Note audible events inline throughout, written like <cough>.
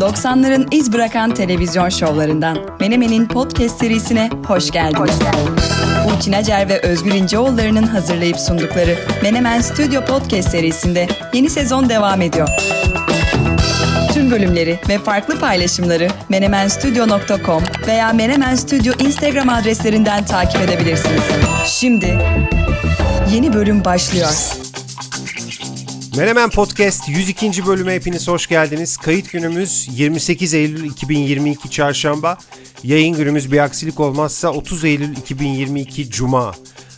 90'ların iz bırakan televizyon şovlarından Menemen'in podcast serisine hoş geldiniz. Burçin Acer ve Özgür İnceoğulları'nın hazırlayıp sundukları Menemen Stüdyo Podcast serisinde yeni sezon devam ediyor. Tüm bölümleri ve farklı paylaşımları menemenstudio.com veya Menemen Studio Instagram adreslerinden takip edebilirsiniz. Şimdi yeni bölüm başlıyor. Menemen Podcast 102. bölüme hepiniz hoş geldiniz. Kayıt günümüz 28 Eylül 2022 Çarşamba. Yayın günümüz bir aksilik olmazsa 30 Eylül 2022 Cuma.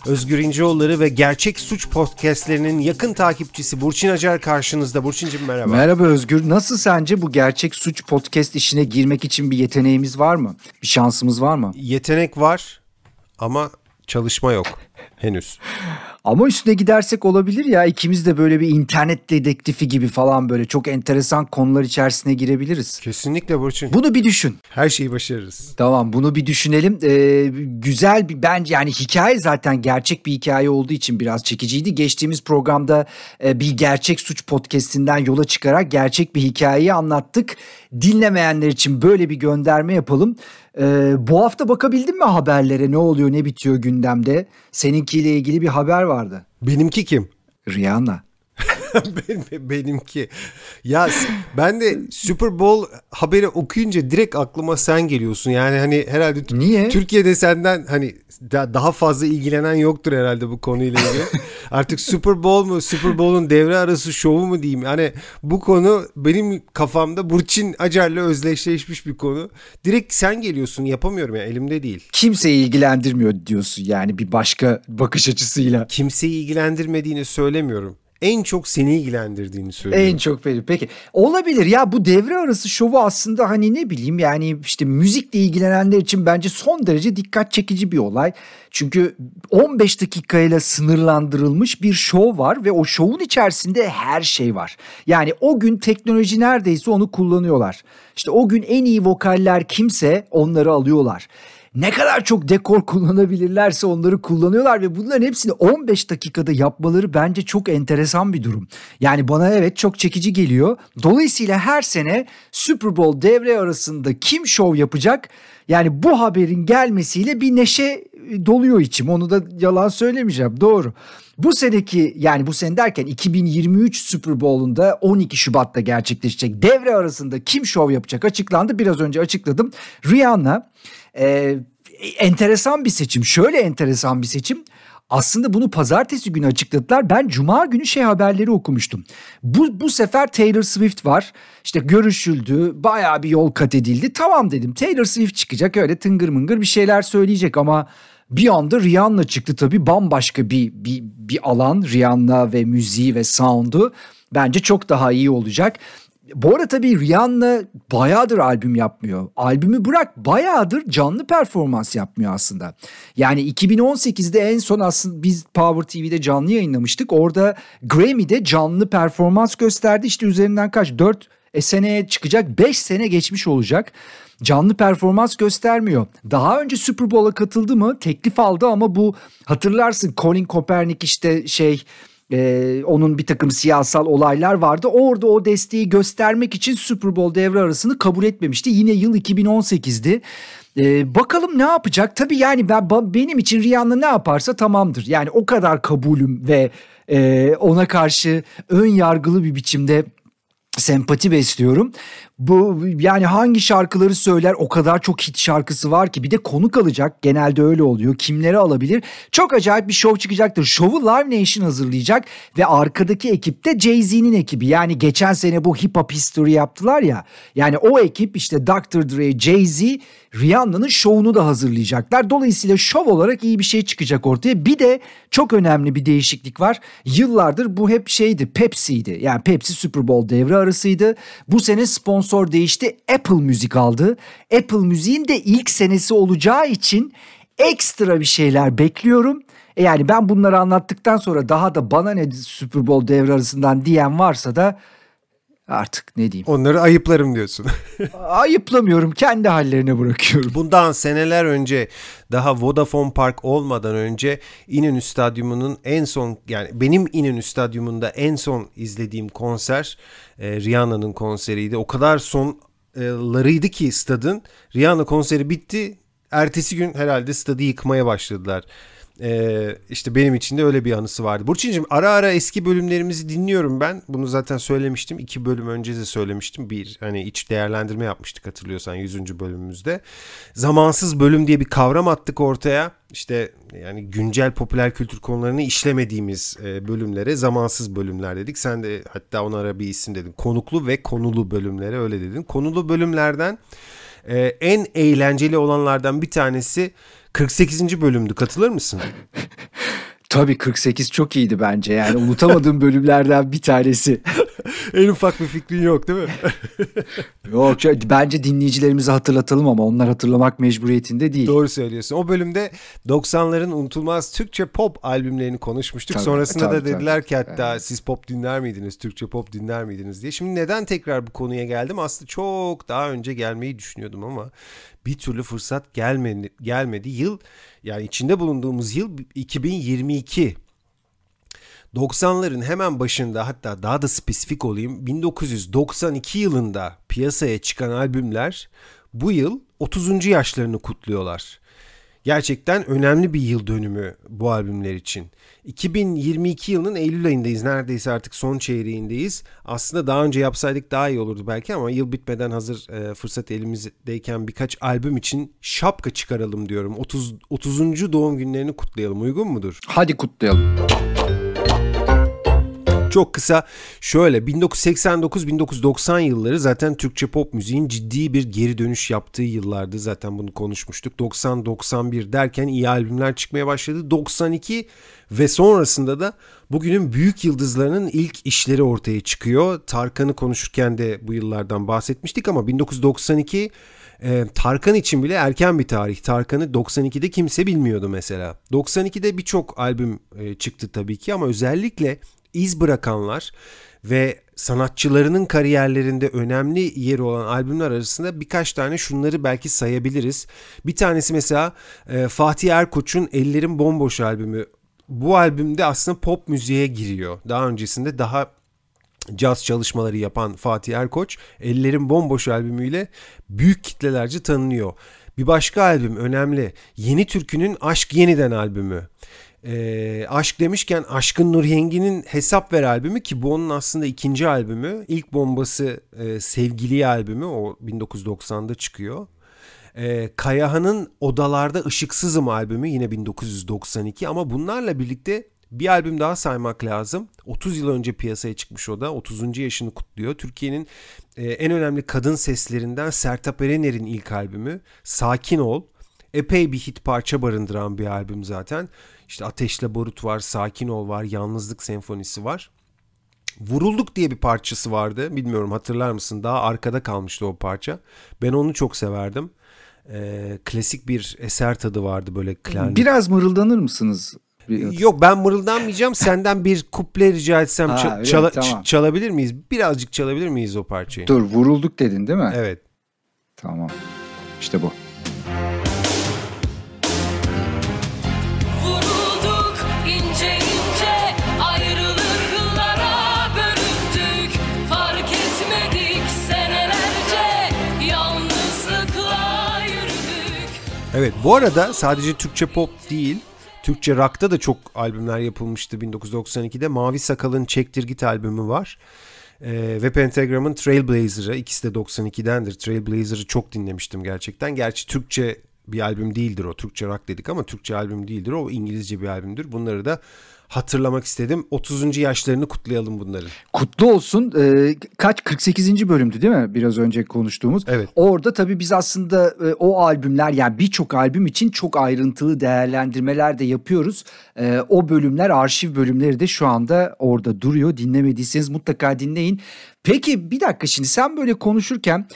Özgür İnceoğulları ve Gerçek Suç Podcastlerinin yakın takipçisi Burçin Acar karşınızda. Burçin'cim merhaba. Merhaba Özgür. Nasıl sence bu Gerçek Suç Podcast işine girmek için bir yeteneğimiz var mı? Bir şansımız var mı? Yetenek var ama çalışma yok henüz. <laughs> Ama üstüne gidersek olabilir ya. İkimiz de böyle bir internet dedektifi gibi falan böyle çok enteresan konular içerisine girebiliriz. Kesinlikle Burçin. Bunu bir düşün. Her şeyi başarırız. Tamam bunu bir düşünelim. Ee, güzel bir bence yani hikaye zaten gerçek bir hikaye olduğu için biraz çekiciydi. Geçtiğimiz programda e, bir gerçek suç podcastinden yola çıkarak gerçek bir hikayeyi anlattık. Dinlemeyenler için böyle bir gönderme yapalım. Ee, bu hafta bakabildin mi haberlere ne oluyor ne bitiyor gündemde? Seninkiyle ilgili bir haber vardı. Benimki kim? Rihanna. <laughs> Benim, benimki. Ya ben de Super Bowl haberi okuyunca direkt aklıma sen geliyorsun. Yani hani herhalde Niye? Türkiye'de senden hani da- daha fazla ilgilenen yoktur herhalde bu konuyla ilgili. <laughs> Artık Super Bowl mu Super Bowl'un devre arası şovu mu diyeyim. Hani bu konu benim kafamda Burçin Acar'la özdeşleşmiş bir konu. Direkt sen geliyorsun yapamıyorum ya elimde değil. Kimseyi ilgilendirmiyor diyorsun yani bir başka bakış açısıyla. Kimseyi ilgilendirmediğini söylemiyorum. En çok seni ilgilendirdiğini söylüyorum. En çok benim. Peki olabilir ya bu devre arası şovu aslında hani ne bileyim yani işte müzikle ilgilenenler için bence son derece dikkat çekici bir olay. Çünkü 15 dakikayla sınırlandırılmış bir şov var ve o şovun içerisinde her şey var. Yani o gün teknoloji neredeyse onu kullanıyorlar. İşte o gün en iyi vokaller kimse onları alıyorlar ne kadar çok dekor kullanabilirlerse onları kullanıyorlar ve bunların hepsini 15 dakikada yapmaları bence çok enteresan bir durum. Yani bana evet çok çekici geliyor. Dolayısıyla her sene Super Bowl devre arasında kim şov yapacak? Yani bu haberin gelmesiyle bir neşe doluyor içim. Onu da yalan söylemeyeceğim. Doğru. Bu seneki yani bu sene derken 2023 Super Bowl'unda 12 Şubat'ta gerçekleşecek devre arasında kim şov yapacak açıklandı. Biraz önce açıkladım. Rihanna e, enteresan bir seçim. Şöyle enteresan bir seçim. Aslında bunu pazartesi günü açıkladılar. Ben cuma günü şey haberleri okumuştum. Bu, bu sefer Taylor Swift var. İşte görüşüldü. Bayağı bir yol kat edildi. Tamam dedim. Taylor Swift çıkacak. Öyle tıngır mıngır bir şeyler söyleyecek ama bir anda Rihanna çıktı tabii. Bambaşka bir, bir, bir alan. Rihanna ve müziği ve sound'u. Bence çok daha iyi olacak. Bu arada tabii Rihanna bayağıdır albüm yapmıyor. Albümü bırak bayağıdır canlı performans yapmıyor aslında. Yani 2018'de en son aslında biz Power TV'de canlı yayınlamıştık. Orada Grammy'de canlı performans gösterdi. İşte üzerinden kaç 4 e, seneye çıkacak 5 sene geçmiş olacak. Canlı performans göstermiyor. Daha önce Super Bowl'a katıldı mı? Teklif aldı ama bu hatırlarsın Colin Kaepernick işte şey ee, onun bir takım siyasal olaylar vardı. Orada o desteği göstermek için Super Bowl devre arasını kabul etmemişti. Yine yıl 2018'di. Ee, bakalım ne yapacak? Tabii yani ben benim için Rihanna ne yaparsa tamamdır. Yani o kadar kabulüm ve e, ona karşı ön yargılı bir biçimde sempati besliyorum. Bu yani hangi şarkıları söyler o kadar çok hit şarkısı var ki bir de konuk alacak genelde öyle oluyor. Kimleri alabilir? Çok acayip bir show çıkacaktır. Şovu Live Nation hazırlayacak ve arkadaki ekip de Jay-Z'nin ekibi. Yani geçen sene bu hip hop history yaptılar ya. Yani o ekip işte Dr. Dre, Jay-Z, Rihanna'nın şovunu da hazırlayacaklar. Dolayısıyla şov olarak iyi bir şey çıkacak ortaya. Bir de çok önemli bir değişiklik var. Yıllardır bu hep şeydi Pepsi'ydi. Yani Pepsi Super Bowl devre arasıydı. Bu sene sponsor sponsor değişti. Apple Müzik aldı. Apple Müziğin de ilk senesi olacağı için ekstra bir şeyler bekliyorum. E yani ben bunları anlattıktan sonra daha da bana ne Super Bowl devre arasından diyen varsa da Artık ne diyeyim. Onları ayıplarım diyorsun. <laughs> Ayıplamıyorum kendi hallerine bırakıyorum. Bundan seneler önce daha Vodafone Park olmadan önce İnönü Stadyumu'nun en son yani benim İnönü Stadyumu'nda en son izlediğim konser e, Rihanna'nın konseriydi. O kadar sonlarıydı ki stadın. Rihanna konseri bitti. Ertesi gün herhalde stadı yıkmaya başladılar. Ee, işte benim için de öyle bir anısı vardı. Burçin'cim ara ara eski bölümlerimizi dinliyorum ben. Bunu zaten söylemiştim. iki bölüm önce de söylemiştim. Bir hani iç değerlendirme yapmıştık hatırlıyorsan 100. bölümümüzde. Zamansız bölüm diye bir kavram attık ortaya. İşte yani güncel popüler kültür konularını işlemediğimiz e, bölümlere zamansız bölümler dedik. Sen de hatta ona ara bir isim dedin. Konuklu ve konulu bölümlere öyle dedin. Konulu bölümlerden e, en eğlenceli olanlardan bir tanesi 48. bölümdü katılır mısın? <laughs> Tabii 48 çok iyiydi bence yani unutamadığım <laughs> bölümlerden bir tanesi. <laughs> en ufak bir fikrin yok değil mi? yok bence dinleyicilerimizi hatırlatalım ama onlar hatırlamak mecburiyetinde değil. Doğru söylüyorsun. O bölümde 90'ların unutulmaz Türkçe pop albümlerini konuşmuştuk. Tabii, Sonrasında tabii, da dediler tabii. ki hatta evet. siz pop dinler miydiniz, Türkçe pop dinler miydiniz diye. Şimdi neden tekrar bu konuya geldim? Aslında çok daha önce gelmeyi düşünüyordum ama bir türlü fırsat gelmedi. gelmedi. Yıl yani içinde bulunduğumuz yıl 2022. 90'ların hemen başında hatta daha da spesifik olayım 1992 yılında piyasaya çıkan albümler bu yıl 30. yaşlarını kutluyorlar. Gerçekten önemli bir yıl dönümü bu albümler için. 2022 yılının Eylül ayındayız. Neredeyse artık son çeyreğindeyiz. Aslında daha önce yapsaydık daha iyi olurdu belki ama yıl bitmeden hazır e, fırsat elimizdeyken birkaç albüm için şapka çıkaralım diyorum. 30 30. doğum günlerini kutlayalım. Uygun mudur? Hadi kutlayalım. Çok kısa şöyle 1989-1990 yılları zaten Türkçe pop müziğin ciddi bir geri dönüş yaptığı yıllardı. Zaten bunu konuşmuştuk. 90-91 derken iyi albümler çıkmaya başladı. 92 ve sonrasında da bugünün büyük yıldızlarının ilk işleri ortaya çıkıyor. Tarkan'ı konuşurken de bu yıllardan bahsetmiştik ama 1992 e, Tarkan için bile erken bir tarih. Tarkan'ı 92'de kimse bilmiyordu mesela. 92'de birçok albüm e, çıktı tabii ki ama özellikle iz bırakanlar ve sanatçılarının kariyerlerinde önemli yeri olan albümler arasında birkaç tane şunları belki sayabiliriz. Bir tanesi mesela e, Fatih Erkoç'un Ellerim Bomboş albümü. Bu albümde aslında pop müziğe giriyor. Daha öncesinde daha caz çalışmaları yapan Fatih Erkoç Ellerim Bomboş albümüyle büyük kitlelerce tanınıyor. Bir başka albüm önemli. Yeni Türkü'nün Aşk Yeniden albümü. E, aşk demişken Aşkın Nur Yengi'nin Hesap Ver albümü ki bu onun aslında ikinci albümü. İlk bombası e, Sevgili albümü o 1990'da çıkıyor. E, Kayahan'ın Odalarda Işıksızım albümü yine 1992 ama bunlarla birlikte bir albüm daha saymak lazım. 30 yıl önce piyasaya çıkmış o da. 30. yaşını kutluyor. Türkiye'nin e, en önemli kadın seslerinden Sertab Erener'in ilk albümü Sakin Ol. Epey bir hit parça barındıran bir albüm zaten. İşte Ateşle Barut var, Sakin Ol var, Yalnızlık Senfonisi var. Vurulduk diye bir parçası vardı. Bilmiyorum hatırlar mısın? Daha arkada kalmıştı o parça. Ben onu çok severdim. Ee, klasik bir eser tadı vardı böyle klan. Biraz mırıldanır mısınız? Yok ben mırıldanmayacağım. Senden bir kuple rica etsem ha, ça- çala- tamam. çalabilir miyiz? Birazcık çalabilir miyiz o parçayı? Dur vurulduk dedin değil mi? Evet. Tamam. İşte bu. Evet bu arada sadece Türkçe pop değil Türkçe rock'ta da çok albümler yapılmıştı 1992'de. Mavi Sakal'ın Çektir albümü var. Ee, ve Pentagram'ın Trailblazer'ı ikisi de 92'dendir. Trailblazer'ı çok dinlemiştim gerçekten. Gerçi Türkçe bir albüm değildir o. Türkçe rock dedik ama Türkçe albüm değildir o. İngilizce bir albümdür. Bunları da hatırlamak istedim. 30. yaşlarını kutlayalım bunların. Kutlu olsun. Ee, kaç 48. bölümdü değil mi? Biraz önce konuştuğumuz. Evet. Orada tabii biz aslında e, o albümler yani birçok albüm için çok ayrıntılı değerlendirmeler de yapıyoruz. E, o bölümler arşiv bölümleri de şu anda orada duruyor. Dinlemediyseniz mutlaka dinleyin. Peki bir dakika şimdi sen böyle konuşurken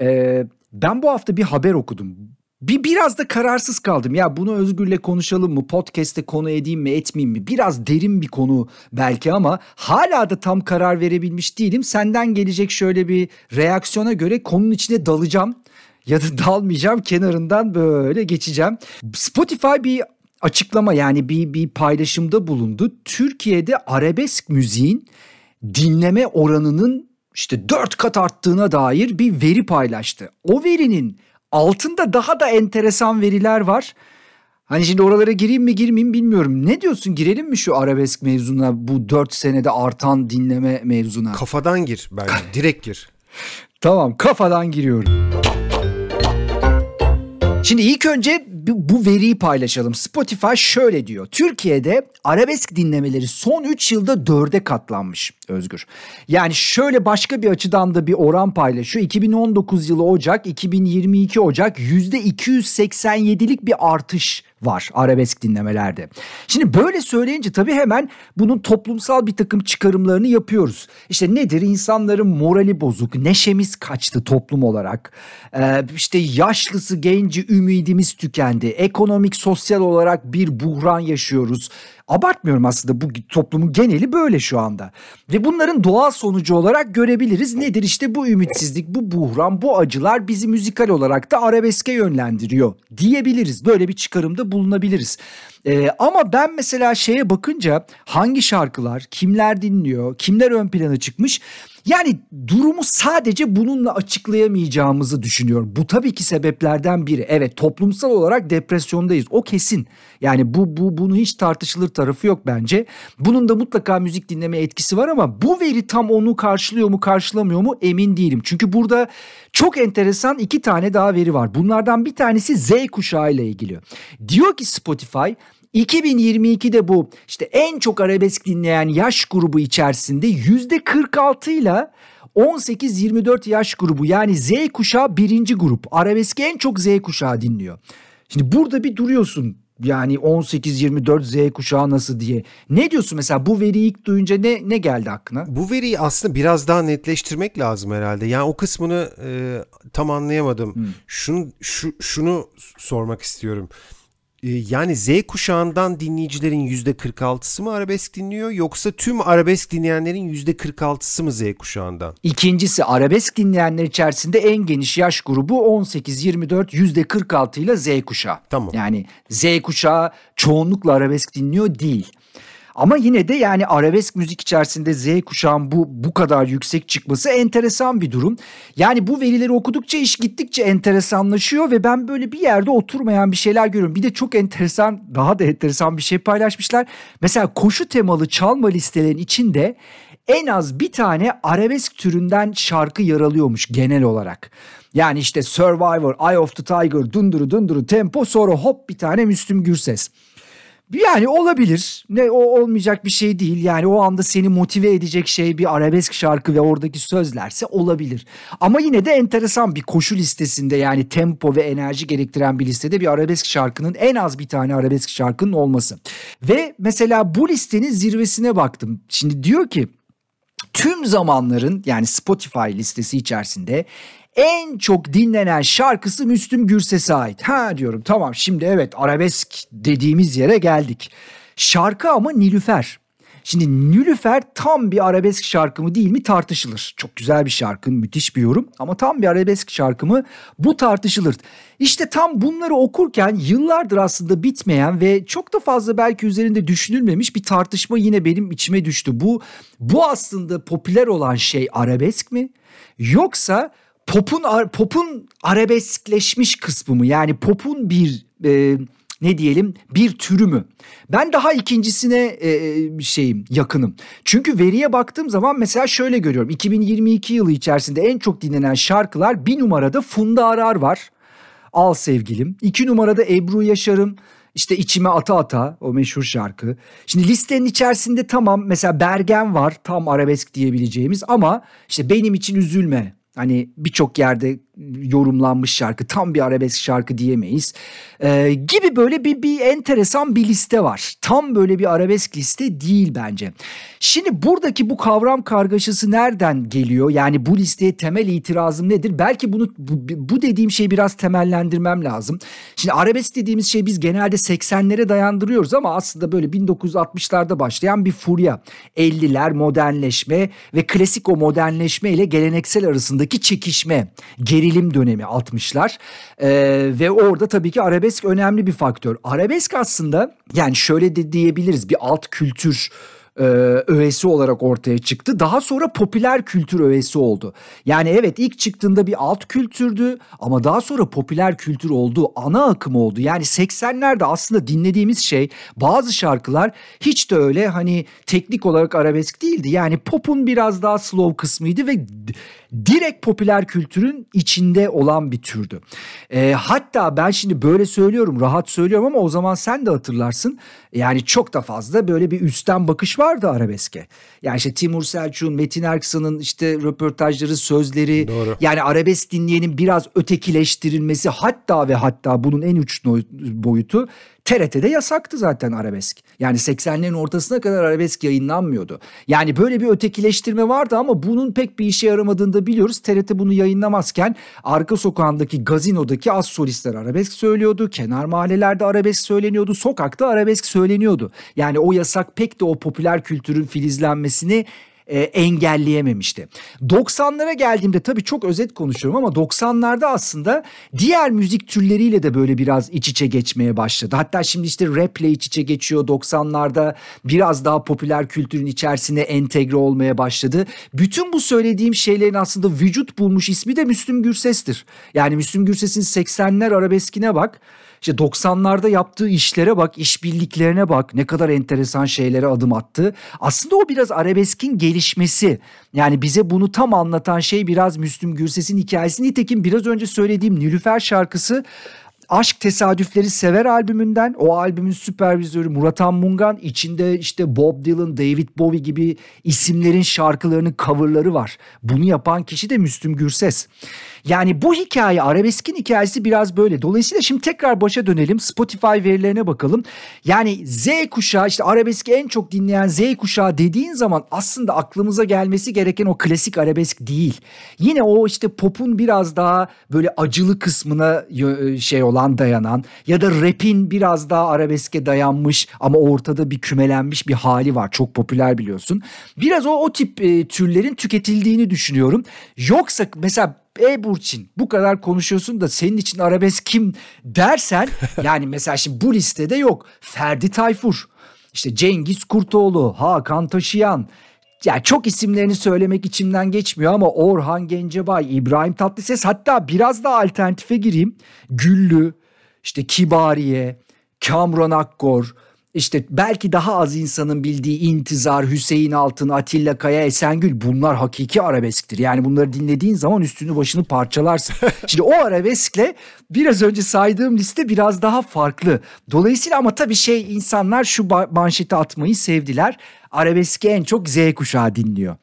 e, ben bu hafta bir haber okudum bir biraz da kararsız kaldım. Ya bunu Özgür'le konuşalım mı? Podcast'te konu edeyim mi, etmeyeyim mi? Biraz derin bir konu belki ama hala da tam karar verebilmiş değilim. Senden gelecek şöyle bir reaksiyona göre konunun içine dalacağım ya da dalmayacağım. Kenarından böyle geçeceğim. Spotify bir açıklama yani bir bir paylaşımda bulundu. Türkiye'de arabesk müziğin dinleme oranının işte dört kat arttığına dair bir veri paylaştı. O verinin altında daha da enteresan veriler var. Hani şimdi oralara gireyim mi girmeyeyim bilmiyorum. Ne diyorsun girelim mi şu arabesk mevzuna bu 4 senede artan dinleme mevzuna? Kafadan gir bence <laughs> direkt gir. tamam kafadan giriyorum. Şimdi ilk önce bu veriyi paylaşalım. Spotify şöyle diyor. Türkiye'de arabesk dinlemeleri son 3 yılda 4'e katlanmış Özgür. Yani şöyle başka bir açıdan da bir oran paylaşıyor. 2019 yılı Ocak, 2022 Ocak %287'lik bir artış var arabesk dinlemelerde. Şimdi böyle söyleyince tabii hemen bunun toplumsal bir takım çıkarımlarını yapıyoruz. İşte nedir? İnsanların morali bozuk, neşemiz kaçtı toplum olarak. Ee, işte yaşlısı, genci ümidimiz tükendi. Ekonomik, sosyal olarak bir buhran yaşıyoruz. Abartmıyorum aslında bu toplumun geneli böyle şu anda. Ve bunların doğal sonucu olarak görebiliriz. Nedir işte bu ümitsizlik, bu buhran, bu acılar bizi müzikal olarak da arabeske yönlendiriyor diyebiliriz. Böyle bir çıkarımda bulunabiliriz. Ee, ama ben mesela şeye bakınca hangi şarkılar, kimler dinliyor, kimler ön plana çıkmış yani durumu sadece bununla açıklayamayacağımızı düşünüyorum. Bu tabii ki sebeplerden biri. Evet toplumsal olarak depresyondayız. O kesin. Yani bu bu bunu hiç tartışılır tarafı yok bence. Bunun da mutlaka müzik dinleme etkisi var ama bu veri tam onu karşılıyor mu karşılamıyor mu emin değilim. Çünkü burada çok enteresan iki tane daha veri var. Bunlardan bir tanesi Z kuşağı ile ilgili. Diyor ki Spotify 2022'de bu işte en çok arabesk dinleyen yaş grubu içerisinde yüzde 46 ile 18-24 yaş grubu yani Z kuşağı birinci grup. Arabeski en çok Z kuşağı dinliyor. Şimdi burada bir duruyorsun yani 18-24 Z kuşağı nasıl diye. Ne diyorsun mesela bu veriyi ilk duyunca ne ne geldi aklına? Bu veriyi aslında biraz daha netleştirmek lazım herhalde. Yani o kısmını e, tam anlayamadım. Hmm. Şunu şu, şunu sormak istiyorum. Ee, yani Z kuşağından dinleyicilerin %46'sı mı arabesk dinliyor yoksa tüm arabesk dinleyenlerin %46'sı mı Z kuşağından? İkincisi arabesk dinleyenler içerisinde en geniş yaş grubu 18-24 %46 ile Z kuşağı. Tamam. Yani Z kuşağı çoğunlukla arabesk dinliyor değil. Ama yine de yani arabesk müzik içerisinde Z kuşağın bu bu kadar yüksek çıkması enteresan bir durum. Yani bu verileri okudukça iş gittikçe enteresanlaşıyor ve ben böyle bir yerde oturmayan bir şeyler görüyorum. Bir de çok enteresan, daha da enteresan bir şey paylaşmışlar. Mesela koşu temalı çalma listelerin içinde en az bir tane arabesk türünden şarkı yer alıyormuş genel olarak. Yani işte Survivor, Eye of the Tiger, Dunduru Dunduru Tempo sonra hop bir tane Müslüm Gürses. Yani olabilir. Ne o olmayacak bir şey değil. Yani o anda seni motive edecek şey bir arabesk şarkı ve oradaki sözlerse olabilir. Ama yine de enteresan bir koşu listesinde yani tempo ve enerji gerektiren bir listede bir arabesk şarkının en az bir tane arabesk şarkının olması. Ve mesela bu listenin zirvesine baktım. Şimdi diyor ki tüm zamanların yani Spotify listesi içerisinde en çok dinlenen şarkısı Müslüm Gürses'e ait. Ha diyorum tamam şimdi evet arabesk dediğimiz yere geldik. Şarkı ama Nilüfer. Şimdi Nilüfer tam bir arabesk şarkı mı değil mi tartışılır. Çok güzel bir şarkı, müthiş bir yorum ama tam bir arabesk şarkı mı bu tartışılır. İşte tam bunları okurken yıllardır aslında bitmeyen ve çok da fazla belki üzerinde düşünülmemiş bir tartışma yine benim içime düştü. Bu bu aslında popüler olan şey arabesk mi? Yoksa popun popun arabeskleşmiş kısmı mı? Yani popun bir e, ne diyelim bir türü mü? Ben daha ikincisine e, e şeyim yakınım. Çünkü veriye baktığım zaman mesela şöyle görüyorum. 2022 yılı içerisinde en çok dinlenen şarkılar bir numarada Funda Arar var. Al sevgilim. İki numarada Ebru Yaşar'ım. İşte içime ata ata o meşhur şarkı. Şimdi listenin içerisinde tamam mesela Bergen var tam arabesk diyebileceğimiz ama işte benim için üzülme Hani birçok yerde yorumlanmış şarkı. Tam bir arabesk şarkı diyemeyiz. Ee, gibi böyle bir, bir enteresan bir liste var. Tam böyle bir arabesk liste değil bence. Şimdi buradaki bu kavram kargaşası nereden geliyor? Yani bu listeye temel itirazım nedir? Belki bunu bu, bu dediğim şeyi biraz temellendirmem lazım. Şimdi arabesk dediğimiz şey biz genelde 80'lere dayandırıyoruz ama aslında böyle 1960'larda başlayan bir furya. 50'ler modernleşme ve klasik o modernleşme ile geleneksel arasındaki çekişme, gerilim dönemi 60'lar. Ee, ve orada tabii ki arabesk önemli bir faktör. Arabesk aslında yani şöyle de diyebiliriz bir alt kültür e, öğesi olarak ortaya çıktı. Daha sonra popüler kültür öğesi oldu. Yani evet ilk çıktığında bir alt kültürdü ama daha sonra popüler kültür oldu. Ana akım oldu. Yani 80'lerde aslında dinlediğimiz şey bazı şarkılar hiç de öyle hani teknik olarak arabesk değildi. Yani popun biraz daha slow kısmıydı ve direkt popüler kültürün içinde olan bir türdü. E, hatta ben şimdi böyle söylüyorum rahat söylüyorum ama o zaman sen de hatırlarsın. Yani çok da fazla böyle bir üstten bakış vardı arabeske. Yani işte Timur Selçuk'un, Metin Erksan'ın işte röportajları, sözleri. Doğru. Yani arabesk dinleyenin biraz ötekileştirilmesi hatta ve hatta bunun en uç boyutu TRT'de yasaktı zaten arabesk. Yani 80'lerin ortasına kadar arabesk yayınlanmıyordu. Yani böyle bir ötekileştirme vardı ama bunun pek bir işe yaramadığını da biliyoruz. TRT bunu yayınlamazken arka sokağındaki gazinodaki az solistler arabesk söylüyordu. Kenar mahallelerde arabesk söyleniyordu. Sokakta arabesk söyleniyordu. Yani o yasak pek de o popüler kültürün filizlenmesini e, engelleyememişti. 90'lara geldiğimde tabii çok özet konuşuyorum ama 90'larda aslında diğer müzik türleriyle de böyle biraz iç içe geçmeye başladı. Hatta şimdi işte rap ile iç içe geçiyor 90'larda biraz daha popüler kültürün içerisine entegre olmaya başladı. Bütün bu söylediğim şeylerin aslında vücut bulmuş ismi de Müslüm Gürses'tir. Yani Müslüm Gürses'in 80'ler arabeskine bak. İşte 90'larda yaptığı işlere bak, işbirliklerine bak. Ne kadar enteresan şeylere adım attı. Aslında o biraz arabeskin gelişmesi. Yani bize bunu tam anlatan şey biraz Müslüm Gürses'in hikayesi. Nitekim biraz önce söylediğim Nilüfer şarkısı Aşk Tesadüfleri Sever albümünden o albümün süpervizörü Murat Mungan içinde işte Bob Dylan, David Bowie gibi isimlerin şarkılarının coverları var. Bunu yapan kişi de Müslüm Gürses. Yani bu hikaye arabeskin hikayesi biraz böyle. Dolayısıyla şimdi tekrar başa dönelim. Spotify verilerine bakalım. Yani Z kuşağı işte arabeski en çok dinleyen Z kuşağı dediğin zaman aslında aklımıza gelmesi gereken o klasik arabesk değil. Yine o işte popun biraz daha böyle acılı kısmına şey olan dayanan ya da rap'in biraz daha arabeske dayanmış ama ortada bir kümelenmiş bir hali var. Çok popüler biliyorsun. Biraz o o tip e, türlerin tüketildiğini düşünüyorum. Yoksa mesela e Burçin bu kadar konuşuyorsun da senin için arabesk kim dersen <laughs> yani mesela şimdi bu listede yok. Ferdi Tayfur, işte Cengiz Kurtoğlu, Hakan Taşıyan, ya çok isimlerini söylemek içimden geçmiyor ama Orhan Gencebay, İbrahim Tatlıses hatta biraz daha alternatife gireyim. Güllü, işte Kibariye, Kamran Akkor, işte belki daha az insanın bildiği İntizar, Hüseyin Altın, Atilla Kaya, Esengül bunlar hakiki arabesktir. Yani bunları dinlediğin zaman üstünü başını parçalarsın. <laughs> Şimdi o arabeskle biraz önce saydığım liste biraz daha farklı. Dolayısıyla ama tabii şey insanlar şu manşeti atmayı sevdiler. Arabeski en çok Z kuşağı dinliyor.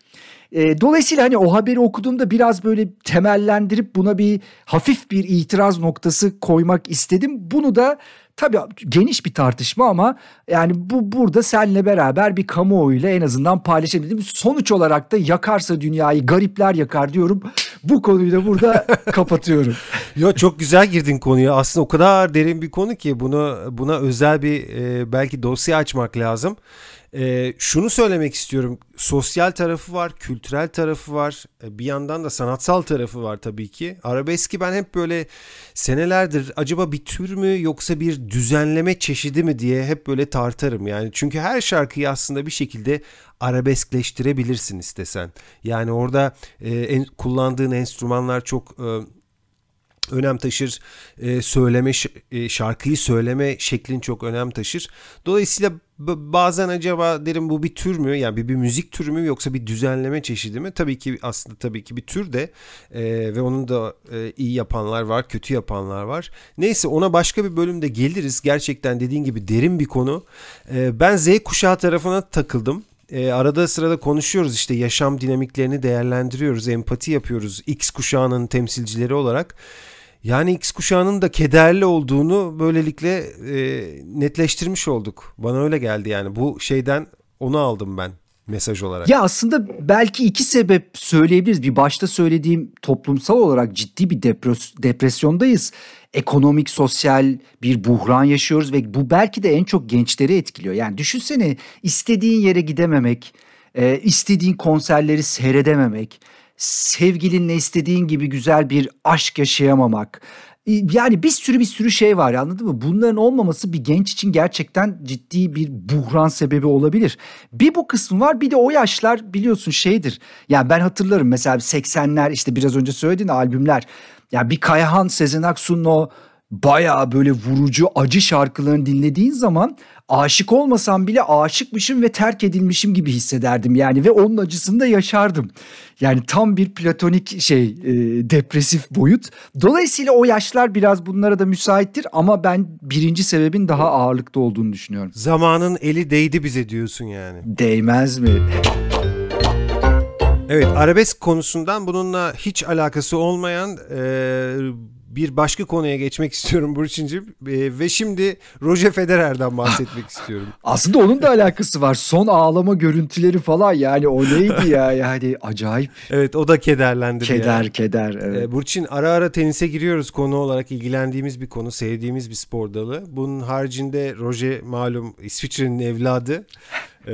E, dolayısıyla hani o haberi okuduğumda biraz böyle temellendirip buna bir hafif bir itiraz noktası koymak istedim. Bunu da Tabii geniş bir tartışma ama yani bu burada senle beraber bir kamuoyuyla en azından paylaşabildim. Sonuç olarak da yakarsa dünyayı garipler yakar diyorum. Bu konuyu da burada <laughs> kapatıyorum. Yo çok güzel girdin konuya. Aslında o kadar derin bir konu ki bunu buna özel bir e, belki dosya açmak lazım. E, şunu söylemek istiyorum. Sosyal tarafı var, kültürel tarafı var. E, bir yandan da sanatsal tarafı var tabii ki. Arabeski ben hep böyle senelerdir acaba bir tür mü yoksa bir düzenleme çeşidi mi diye hep böyle tartarım. Yani çünkü her şarkıyı aslında bir şekilde arabeskleştirebilirsin istesen. Yani orada e, en, kullandığın enstrümanlar çok e, önem taşır. E, söyleme e, şarkıyı söyleme şeklin çok önem taşır. Dolayısıyla bazen acaba derim bu bir tür mü? Yani bir, bir müzik türü mü yoksa bir düzenleme çeşidi mi? Tabii ki aslında tabii ki bir tür de e, ve onun da e, iyi yapanlar var, kötü yapanlar var. Neyse ona başka bir bölümde geliriz. Gerçekten dediğin gibi derin bir konu. E, ben Z kuşağı tarafına takıldım. e, arada sırada konuşuyoruz işte yaşam dinamiklerini değerlendiriyoruz, empati yapıyoruz X kuşağının temsilcileri olarak. Yani X kuşağının da kederli olduğunu böylelikle e, netleştirmiş olduk. Bana öyle geldi yani bu şeyden onu aldım ben mesaj olarak. Ya aslında belki iki sebep söyleyebiliriz. Bir başta söylediğim toplumsal olarak ciddi bir depres depresyondayız. Ekonomik, sosyal bir buhran yaşıyoruz ve bu belki de en çok gençleri etkiliyor. Yani düşünsene istediğin yere gidememek, e, istediğin konserleri seyredememek, sevgilinle istediğin gibi güzel bir aşk yaşayamamak, yani bir sürü bir sürü şey var anladın mı? Bunların olmaması bir genç için gerçekten ciddi bir buhran sebebi olabilir. Bir bu kısmı var bir de o yaşlar biliyorsun şeydir. Yani ben hatırlarım mesela 80'ler işte biraz önce söylediğin albümler. Yani bir Kayahan Sezen Aksu'nun o bayağı böyle vurucu acı şarkılarını dinlediğin zaman aşık olmasam bile aşıkmışım ve terk edilmişim gibi hissederdim yani ve onun acısını da yaşardım. Yani tam bir platonik şey e, depresif boyut. Dolayısıyla o yaşlar biraz bunlara da müsaittir ama ben birinci sebebin daha ağırlıkta olduğunu düşünüyorum. Zamanın eli değdi bize diyorsun yani. Değmez mi? Evet arabesk konusundan bununla hiç alakası olmayan e, bir başka konuya geçmek <laughs> istiyorum Burçin'cim. E, ve şimdi Roger Federer'den bahsetmek <laughs> istiyorum. Aslında onun da alakası var. Son ağlama görüntüleri falan yani o neydi ya <laughs> yani acayip. Evet o da kederlendi. Keder yani. keder. Evet. E, Burçin ara ara tenise giriyoruz konu olarak ilgilendiğimiz bir konu, sevdiğimiz bir spor dalı. Bunun haricinde Roger malum İsviçre'nin evladı. Ee,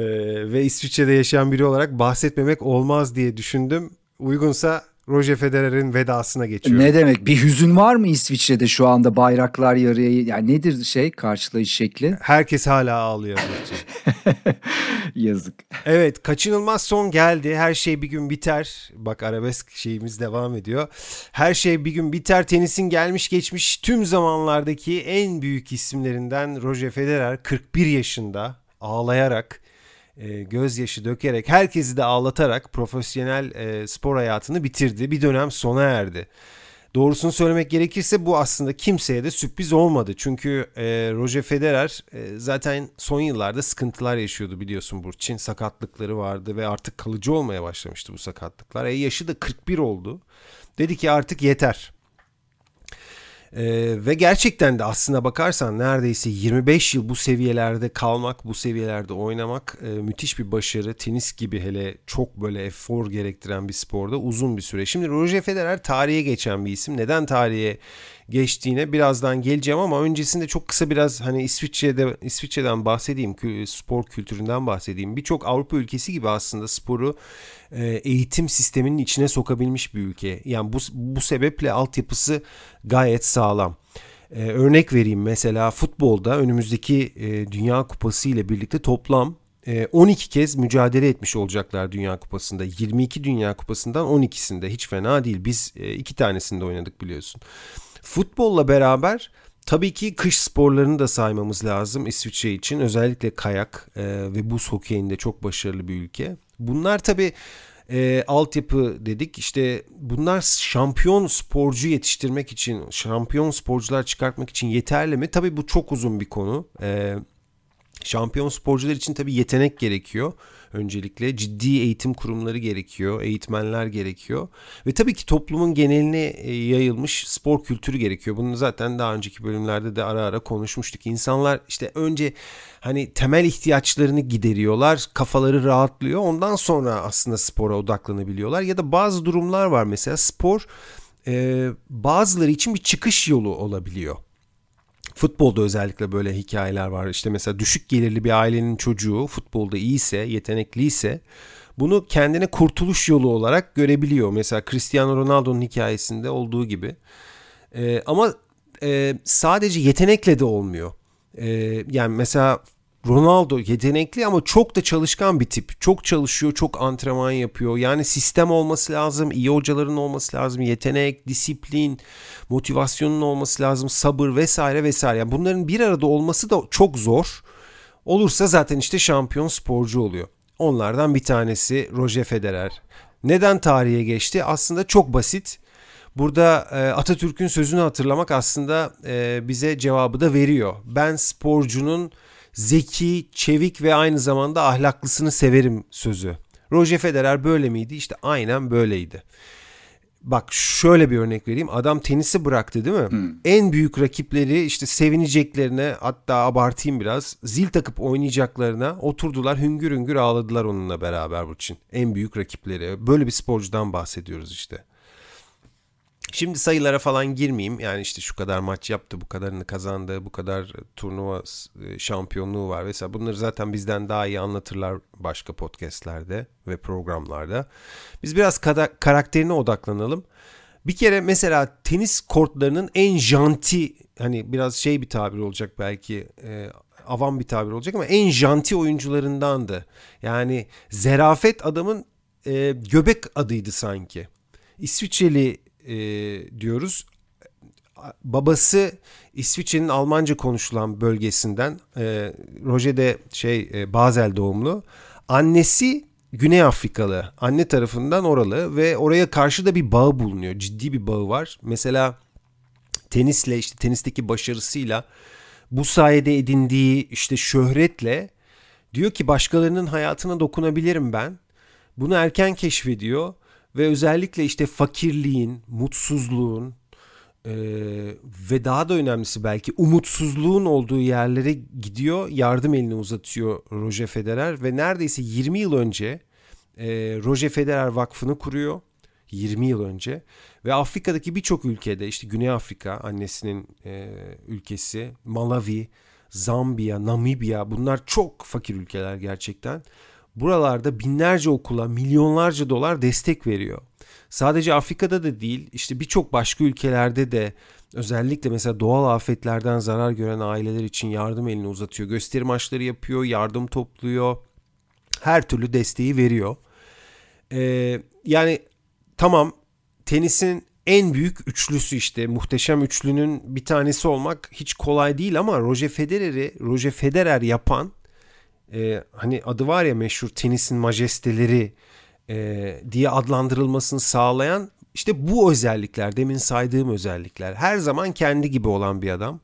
ve İsviçre'de yaşayan biri olarak bahsetmemek olmaz diye düşündüm. Uygunsa Roger Federer'in vedasına geçiyor. Ne demek? Bir hüzün var mı İsviçre'de şu anda bayraklar yarıya yani nedir şey karşılayış şekli? Herkes hala ağlıyor. <laughs> Yazık. Evet kaçınılmaz son geldi. Her şey bir gün biter. Bak arabesk şeyimiz devam ediyor. Her şey bir gün biter. Tenisin gelmiş geçmiş tüm zamanlardaki en büyük isimlerinden Roger Federer 41 yaşında ağlayarak e, gözyaşı dökerek herkesi de ağlatarak profesyonel e, spor hayatını bitirdi. Bir dönem sona erdi. Doğrusunu söylemek gerekirse bu aslında kimseye de sürpriz olmadı. Çünkü e, Roger Federer e, zaten son yıllarda sıkıntılar yaşıyordu biliyorsun Burçin. Sakatlıkları vardı ve artık kalıcı olmaya başlamıştı bu sakatlıklar. E, yaşı da 41 oldu. Dedi ki artık yeter. Ee, ve gerçekten de aslına bakarsan neredeyse 25 yıl bu seviyelerde kalmak, bu seviyelerde oynamak e, müthiş bir başarı. Tenis gibi hele çok böyle efor gerektiren bir sporda uzun bir süre. Şimdi Roger Federer tarihe geçen bir isim. Neden tarihe geçtiğine birazdan geleceğim ama öncesinde çok kısa biraz hani İsviçre'de İsviçre'den bahsedeyim, spor kültüründen bahsedeyim. Birçok Avrupa ülkesi gibi aslında sporu e, eğitim sisteminin içine sokabilmiş bir ülke. Yani bu bu sebeple altyapısı gayet sağlam. Ee, örnek vereyim mesela futbolda önümüzdeki e, Dünya Kupası ile birlikte toplam 12 e, kez mücadele etmiş olacaklar Dünya Kupası'nda. 22 Dünya Kupası'ndan 12'sinde hiç fena değil. Biz e, iki tanesinde oynadık biliyorsun. Futbolla beraber tabii ki kış sporlarını da saymamız lazım İsviçre için. Özellikle kayak e, ve buz hokeyinde çok başarılı bir ülke. Bunlar tabii e, altyapı dedik. İşte bunlar şampiyon sporcu yetiştirmek için, şampiyon sporcular çıkartmak için yeterli mi? Tabii bu çok uzun bir konu. E, şampiyon sporcular için tabii yetenek gerekiyor öncelikle. Ciddi eğitim kurumları gerekiyor, eğitmenler gerekiyor. Ve tabii ki toplumun geneline e, yayılmış spor kültürü gerekiyor. Bunu zaten daha önceki bölümlerde de ara ara konuşmuştuk. İnsanlar işte önce hani temel ihtiyaçlarını gideriyorlar, kafaları rahatlıyor. Ondan sonra aslında spora odaklanabiliyorlar. Ya da bazı durumlar var mesela spor e, bazıları için bir çıkış yolu olabiliyor. Futbolda özellikle böyle hikayeler var. İşte mesela düşük gelirli bir ailenin çocuğu futbolda iyiyse, yetenekliyse bunu kendine kurtuluş yolu olarak görebiliyor. Mesela Cristiano Ronaldo'nun hikayesinde olduğu gibi. Ee, ama e, sadece yetenekle de olmuyor. Ee, yani mesela Ronaldo yetenekli ama çok da çalışkan bir tip. Çok çalışıyor, çok antrenman yapıyor. Yani sistem olması lazım, iyi hocaların olması lazım, yetenek, disiplin, motivasyonun olması lazım, sabır vesaire vesaire. Yani bunların bir arada olması da çok zor. Olursa zaten işte şampiyon sporcu oluyor. Onlardan bir tanesi Roger Federer. Neden tarihe geçti? Aslında çok basit. Burada e, Atatürk'ün sözünü hatırlamak aslında e, bize cevabı da veriyor. Ben sporcunun zeki, çevik ve aynı zamanda ahlaklısını severim sözü. Roger Federer böyle miydi? İşte aynen böyleydi. Bak şöyle bir örnek vereyim. Adam tenisi bıraktı değil mi? Hmm. En büyük rakipleri işte sevineceklerine hatta abartayım biraz zil takıp oynayacaklarına oturdular hüngür hüngür ağladılar onunla beraber bu için. En büyük rakipleri. Böyle bir sporcudan bahsediyoruz işte. Şimdi sayılara falan girmeyeyim. Yani işte şu kadar maç yaptı, bu kadarını kazandı, bu kadar turnuva e, şampiyonluğu var vesaire. Bunları zaten bizden daha iyi anlatırlar başka podcastlerde ve programlarda. Biz biraz karakterine odaklanalım. Bir kere mesela tenis kortlarının en janti hani biraz şey bir tabir olacak belki e, avam bir tabir olacak ama en janti oyuncularındandı. Yani zerafet adamın e, göbek adıydı sanki. İsviçreli e, diyoruz. Babası İsviçre'nin Almanca konuşulan bölgesinden. E, Roger de şey e, Basel doğumlu. Annesi Güney Afrikalı. Anne tarafından oralı ve oraya karşı da bir bağı bulunuyor. Ciddi bir bağı var. Mesela tenisle işte tenisteki başarısıyla bu sayede edindiği işte şöhretle diyor ki başkalarının hayatına dokunabilirim ben. Bunu erken keşfediyor ve özellikle işte fakirliğin, mutsuzluğun e, ve daha da önemlisi belki umutsuzluğun olduğu yerlere gidiyor, yardım elini uzatıyor Roger Federer ve neredeyse 20 yıl önce e, Roger Federer Vakfı'nı kuruyor. 20 yıl önce ve Afrika'daki birçok ülkede işte Güney Afrika annesinin e, ülkesi, Malawi, Zambiya, Namibya bunlar çok fakir ülkeler gerçekten buralarda binlerce okula milyonlarca dolar destek veriyor. Sadece Afrika'da da değil işte birçok başka ülkelerde de özellikle mesela doğal afetlerden zarar gören aileler için yardım elini uzatıyor. Gösteri maçları yapıyor, yardım topluyor. Her türlü desteği veriyor. Ee, yani tamam tenisin en büyük üçlüsü işte muhteşem üçlünün bir tanesi olmak hiç kolay değil ama Roger Federer'i Roger Federer yapan e, hani adı var ya meşhur tenisin majesteleri e, diye adlandırılmasını sağlayan işte bu özellikler demin saydığım özellikler. Her zaman kendi gibi olan bir adam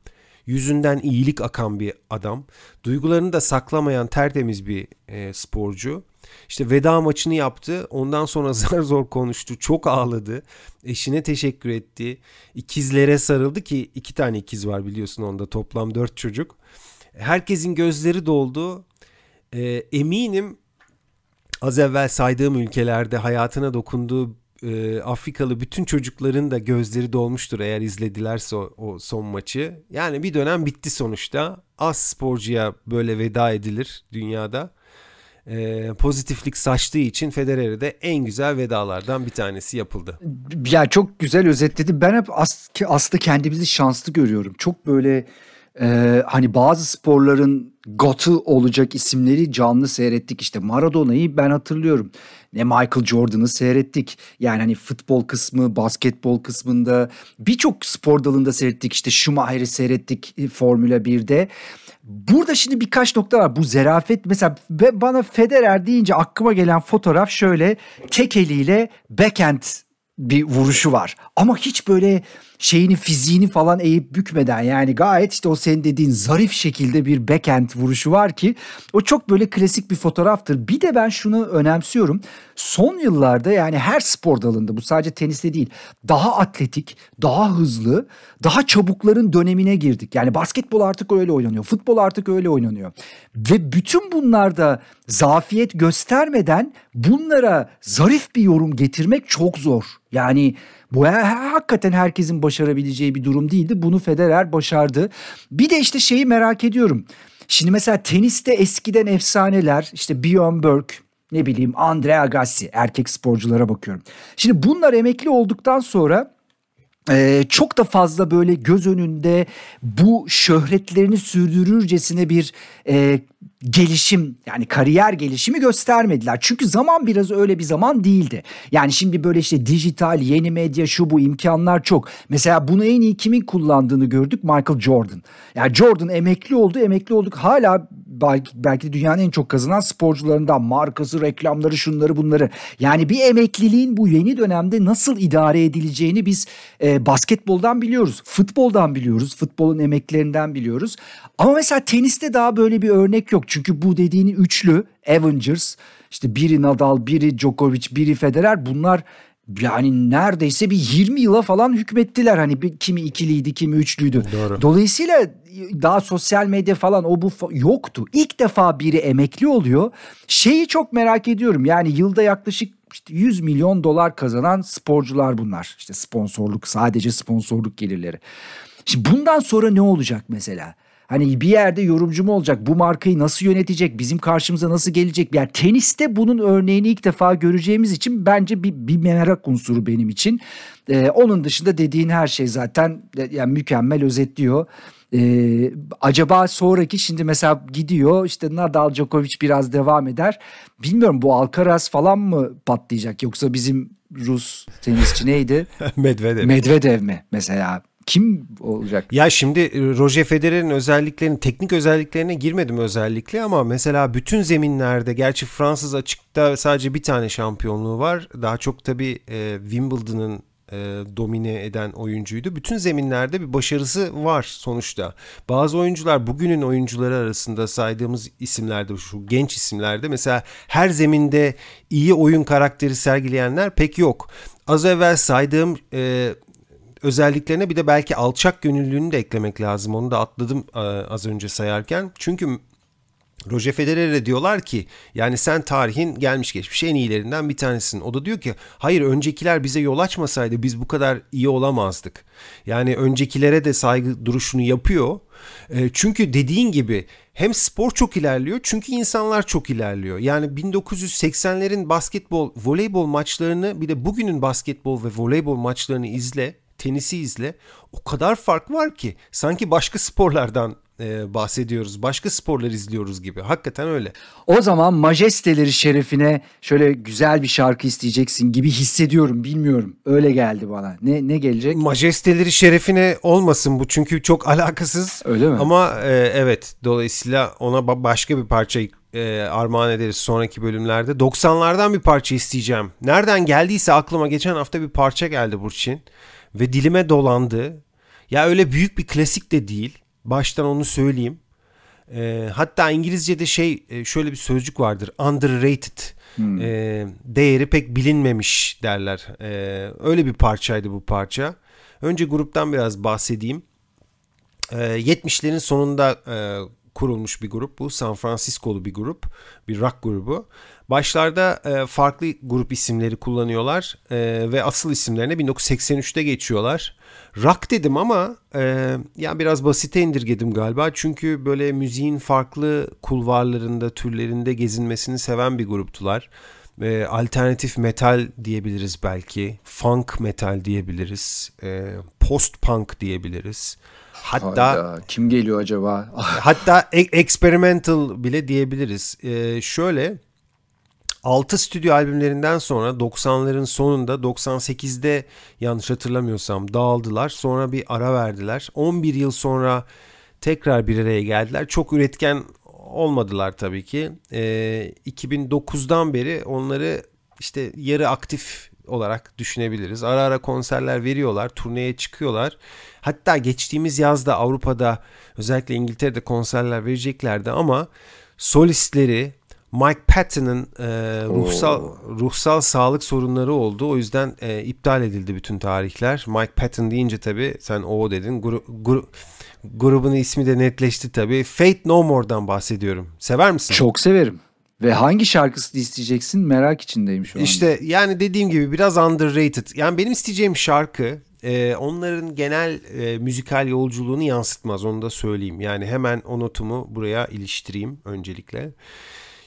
yüzünden iyilik akan bir adam duygularını da saklamayan tertemiz bir e, sporcu. İşte veda maçını yaptı ondan sonra <laughs> zar zor konuştu çok ağladı eşine teşekkür etti ikizlere sarıldı ki iki tane ikiz var biliyorsun onda toplam dört çocuk. Herkesin gözleri doldu e, eminim az evvel saydığım ülkelerde hayatına dokunduğu e, Afrikalı bütün çocukların da gözleri dolmuştur eğer izledilerse o, o son maçı. Yani bir dönem bitti sonuçta. Az sporcuya böyle veda edilir dünyada. E, pozitiflik saçtığı için Federer'e de en güzel vedalardan bir tanesi yapıldı. Ya çok güzel özetledi. Ben hep as aslında kendimizi şanslı görüyorum. Çok böyle e, hani bazı sporların gotu olacak isimleri canlı seyrettik. İşte Maradona'yı ben hatırlıyorum. Ne Michael Jordan'ı seyrettik. Yani hani futbol kısmı, basketbol kısmında birçok spor dalında seyrettik. İşte Schumacher'i seyrettik e, Formula 1'de. Burada şimdi birkaç nokta var. Bu zerafet mesela bana Federer deyince aklıma gelen fotoğraf şöyle tek eliyle backhand bir vuruşu var. Ama hiç böyle şeyini fiziğini falan eğip bükmeden yani gayet işte o senin dediğin zarif şekilde bir backhand vuruşu var ki o çok böyle klasik bir fotoğraftır. Bir de ben şunu önemsiyorum. Son yıllarda yani her spor dalında bu sadece teniste değil daha atletik, daha hızlı, daha çabukların dönemine girdik. Yani basketbol artık öyle oynanıyor. Futbol artık öyle oynanıyor. Ve bütün bunlarda zafiyet göstermeden bunlara zarif bir yorum getirmek çok zor. Yani bu hakikaten herkesin başarabileceği bir durum değildi. Bunu Federer başardı. Bir de işte şeyi merak ediyorum. Şimdi mesela teniste eskiden efsaneler işte Björn Borg, ne bileyim Andre Agassi erkek sporculara bakıyorum. Şimdi bunlar emekli olduktan sonra ee, çok da fazla böyle göz önünde bu şöhretlerini sürdürürcesine bir e, gelişim yani kariyer gelişimi göstermediler. Çünkü zaman biraz öyle bir zaman değildi. Yani şimdi böyle işte dijital, yeni medya, şu bu imkanlar çok. Mesela bunu en iyi kimin kullandığını gördük? Michael Jordan. Yani Jordan emekli oldu, emekli olduk. Hala belki, belki de dünyanın en çok kazanan sporcularından markası, reklamları, şunları bunları. Yani bir emekliliğin bu yeni dönemde nasıl idare edileceğini biz e, basketboldan biliyoruz, futboldan biliyoruz, futbolun emeklerinden biliyoruz. Ama mesela teniste daha böyle bir örnek yok. Çünkü bu dediğini üçlü Avengers işte biri Nadal, biri Djokovic, biri Federer bunlar yani neredeyse bir 20 yıla falan hükmettiler. Hani bir, kimi ikiliydi, kimi üçlüydü. Doğru. Dolayısıyla daha sosyal medya falan o bu yoktu. İlk defa biri emekli oluyor. Şeyi çok merak ediyorum. Yani yılda yaklaşık işte 100 milyon dolar kazanan sporcular bunlar. İşte sponsorluk, sadece sponsorluk gelirleri. Şimdi bundan sonra ne olacak mesela? Hani bir yerde yorumcu mu olacak? Bu markayı nasıl yönetecek? Bizim karşımıza nasıl gelecek? Yani teniste bunun örneğini ilk defa göreceğimiz için bence bir, bir merak unsuru benim için. Ee, onun dışında dediğin her şey zaten e, yani mükemmel özetliyor. Ee, acaba sonraki şimdi mesela gidiyor işte Nadal Djokovic biraz devam eder. Bilmiyorum bu Alcaraz falan mı patlayacak yoksa bizim Rus tenisçi neydi? <laughs> Medvedev. Medvedev mi mesela? Kim olacak? Ya şimdi e, Roger Federer'in özelliklerini, teknik özelliklerine girmedim özellikle ama mesela bütün zeminlerde gerçi Fransız açıkta sadece bir tane şampiyonluğu var. Daha çok tabii e, Wimbledon'ın e, domine eden oyuncuydu. Bütün zeminlerde bir başarısı var sonuçta. Bazı oyuncular bugünün oyuncuları arasında saydığımız isimlerde şu genç isimlerde mesela her zeminde iyi oyun karakteri sergileyenler pek yok. Az evvel saydığım e, özelliklerine bir de belki alçak gönüllülüğünü de eklemek lazım. Onu da atladım e, az önce sayarken. Çünkü Roger Federer'e diyorlar ki yani sen tarihin gelmiş geçmiş en iyilerinden bir tanesin. O da diyor ki hayır öncekiler bize yol açmasaydı biz bu kadar iyi olamazdık. Yani öncekilere de saygı duruşunu yapıyor. E, çünkü dediğin gibi hem spor çok ilerliyor çünkü insanlar çok ilerliyor. Yani 1980'lerin basketbol, voleybol maçlarını bir de bugünün basketbol ve voleybol maçlarını izle tenisi izle. O kadar fark var ki sanki başka sporlardan e, bahsediyoruz. Başka sporlar izliyoruz gibi. Hakikaten öyle. O zaman majesteleri şerefine şöyle güzel bir şarkı isteyeceksin gibi hissediyorum. Bilmiyorum. Öyle geldi bana. Ne ne gelecek? Majesteleri şerefine olmasın bu çünkü çok alakasız. Öyle mi? Ama e, evet dolayısıyla ona başka bir parça e, armağan ederiz sonraki bölümlerde. 90'lardan bir parça isteyeceğim. Nereden geldiyse aklıma geçen hafta bir parça geldi Burçin ve dilime dolandı. Ya öyle büyük bir klasik de değil. Baştan onu söyleyeyim. E, hatta İngilizce'de şey e, şöyle bir sözcük vardır. Underrated. Hmm. E, değeri pek bilinmemiş derler. E, öyle bir parçaydı bu parça. Önce gruptan biraz bahsedeyim. E, 70'lerin sonunda e, kurulmuş bir grup bu. San Francisco'lu bir grup. Bir rock grubu. Başlarda e, farklı grup isimleri kullanıyorlar e, ve asıl isimlerine 1983'te geçiyorlar. Rock dedim ama e, yani biraz basite indirgedim galiba. Çünkü böyle müziğin farklı kulvarlarında, türlerinde gezinmesini seven bir gruptular. E, alternatif metal diyebiliriz belki. Funk metal diyebiliriz. E, post punk diyebiliriz. Hatta Hayda, kim geliyor acaba? <laughs> hatta e- experimental bile diyebiliriz. E, şöyle 6 stüdyo albümlerinden sonra 90'ların sonunda 98'de yanlış hatırlamıyorsam dağıldılar. Sonra bir ara verdiler. 11 yıl sonra tekrar bir araya geldiler. Çok üretken olmadılar tabii ki. E, 2009'dan beri onları işte yarı aktif olarak düşünebiliriz. Ara ara konserler veriyorlar, turneye çıkıyorlar. Hatta geçtiğimiz yazda Avrupa'da özellikle İngiltere'de konserler vereceklerdi ama solistleri Mike Patton'ın e, ruhsal Oo. ruhsal sağlık sorunları oldu. O yüzden e, iptal edildi bütün tarihler. Mike Patton deyince tabii sen o dedin. Gru, gru, grubun ismi de netleşti tabii. Fate No More'dan bahsediyorum. Sever misin? Çok severim. Ve hangi şarkısını isteyeceksin merak içindeyim şu an. İşte yani dediğim gibi biraz underrated. Yani benim isteyeceğim şarkı e, onların genel e, müzikal yolculuğunu yansıtmaz onu da söyleyeyim. Yani hemen o notumu buraya iliştireyim öncelikle.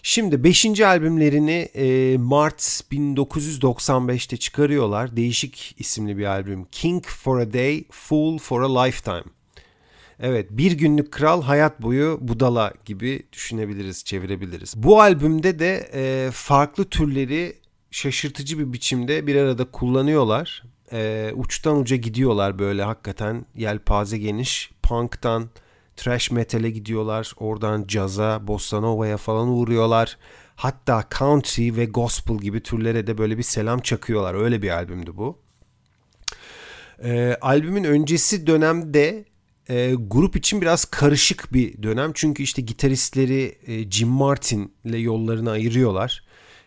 Şimdi 5. albümlerini e, Mart 1995'te çıkarıyorlar. Değişik isimli bir albüm. King for a Day, Fool for a Lifetime. Evet bir günlük kral hayat boyu budala gibi düşünebiliriz, çevirebiliriz. Bu albümde de e, farklı türleri şaşırtıcı bir biçimde bir arada kullanıyorlar. E, uçtan uca gidiyorlar böyle hakikaten yelpaze geniş. Punk'tan Trash metal'e gidiyorlar. Oradan caza, bossa nova'ya falan uğruyorlar. Hatta country ve gospel gibi türlere de böyle bir selam çakıyorlar. Öyle bir albümdü bu. Ee, albümün öncesi dönemde e, grup için biraz karışık bir dönem. Çünkü işte gitaristleri e, Jim Martin ile yollarını ayırıyorlar.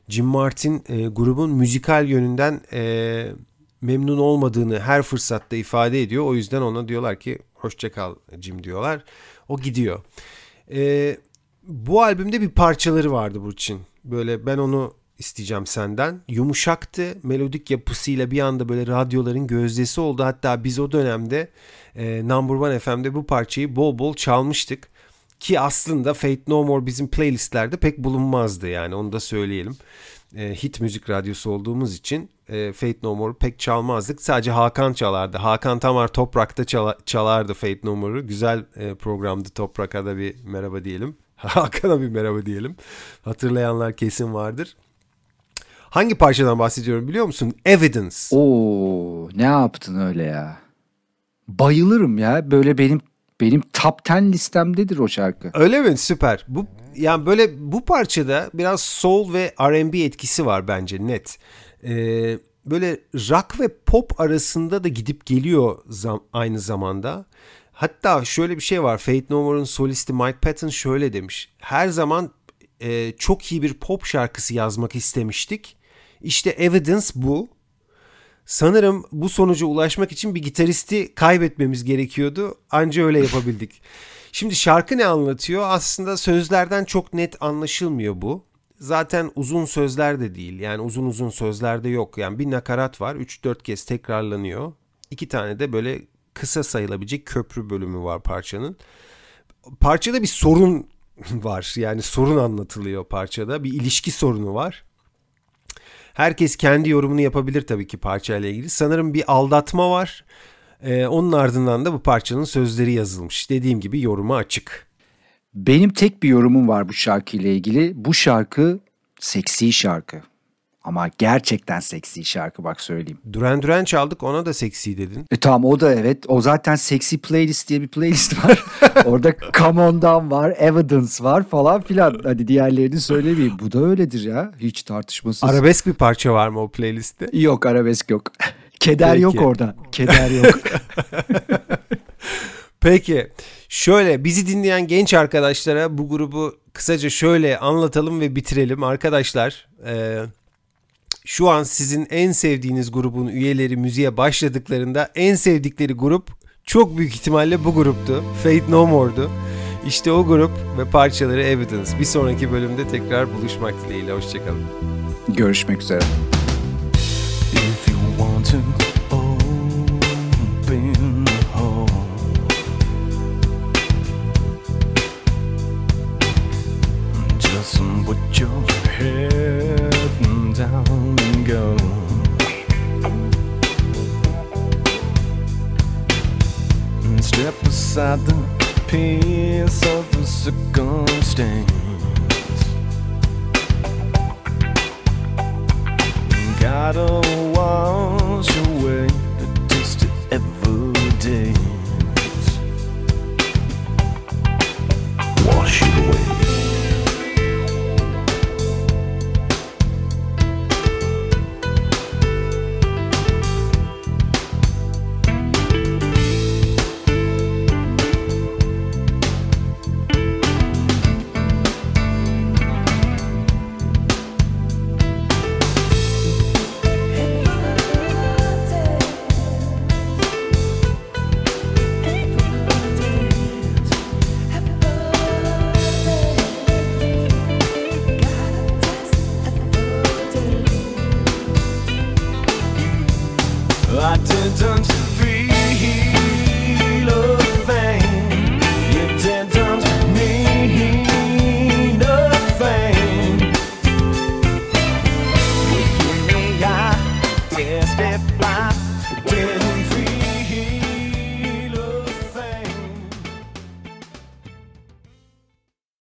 Jim Martin e, grubun müzikal yönünden e, memnun olmadığını her fırsatta ifade ediyor. O yüzden ona diyorlar ki hoşça kal Jim diyorlar. O gidiyor. E, bu albümde bir parçaları vardı Burçin. Böyle ben onu isteyeceğim senden. Yumuşaktı. Melodik yapısıyla bir anda böyle radyoların gözdesi oldu. Hatta biz o dönemde e, Number One FM'de bu parçayı bol bol çalmıştık. Ki aslında Fate No More bizim playlistlerde pek bulunmazdı yani onu da söyleyelim. E, hit müzik radyosu olduğumuz için e, Fate No More'u pek çalmazdık. Sadece Hakan çalardı. Hakan Tamar Toprak'ta çala, çalardı Fate No More'u. Güzel e, programdı Toprak'a da bir merhaba diyelim. <laughs> Hakan'a bir merhaba diyelim. Hatırlayanlar kesin vardır. Hangi parçadan bahsediyorum biliyor musun? Evidence. Oo, ne yaptın öyle ya? Bayılırım ya. Böyle benim benim top 10 listemdedir o şarkı. Öyle mi? Süper. Bu yani böyle bu parçada biraz soul ve R&B etkisi var bence net. Ee, böyle rock ve pop arasında da gidip geliyor zam, aynı zamanda. Hatta şöyle bir şey var. Fate No More'un solisti Mike Patton şöyle demiş. Her zaman e, çok iyi bir pop şarkısı yazmak istemiştik. İşte Evidence bu. Sanırım bu sonuca ulaşmak için bir gitaristi kaybetmemiz gerekiyordu. Anca öyle yapabildik. <laughs> Şimdi şarkı ne anlatıyor? Aslında sözlerden çok net anlaşılmıyor bu. Zaten uzun sözler de değil. Yani uzun uzun sözler de yok. Yani bir nakarat var. 3-4 kez tekrarlanıyor. İki tane de böyle kısa sayılabilecek köprü bölümü var parçanın. Parçada bir sorun <laughs> var. Yani sorun anlatılıyor parçada. Bir ilişki sorunu var. Herkes kendi yorumunu yapabilir tabii ki parçayla ilgili. Sanırım bir aldatma var. Ee, onun ardından da bu parçanın sözleri yazılmış. Dediğim gibi yoruma açık. Benim tek bir yorumum var bu şarkıyla ilgili. Bu şarkı seksi şarkı. Ama gerçekten seksi şarkı bak söyleyeyim. Duran Duran çaldık ona da seksi dedin. E tamam o da evet. O zaten seksi playlist diye bir playlist var. <laughs> Orada Come On'dan var, Evidence var falan filan. Hadi diğerlerini söylemeyeyim. Bu da öyledir ya. Hiç tartışmasız. Arabesk bir parça var mı o playlistte? Yok arabesk yok. Keder Peki. yok orada. Keder yok. <laughs> Peki şöyle bizi dinleyen genç arkadaşlara bu grubu kısaca şöyle anlatalım ve bitirelim. Arkadaşlar e, şu an sizin en sevdiğiniz grubun üyeleri müziğe başladıklarında en sevdikleri grup çok büyük ihtimalle bu gruptu. Fate No More'du. İşte o grup ve parçaları Evidence. Bir sonraki bölümde tekrar buluşmak dileğiyle. Hoşçakalın. Görüşmek üzere. If you want to piece of the circumstance. Gotta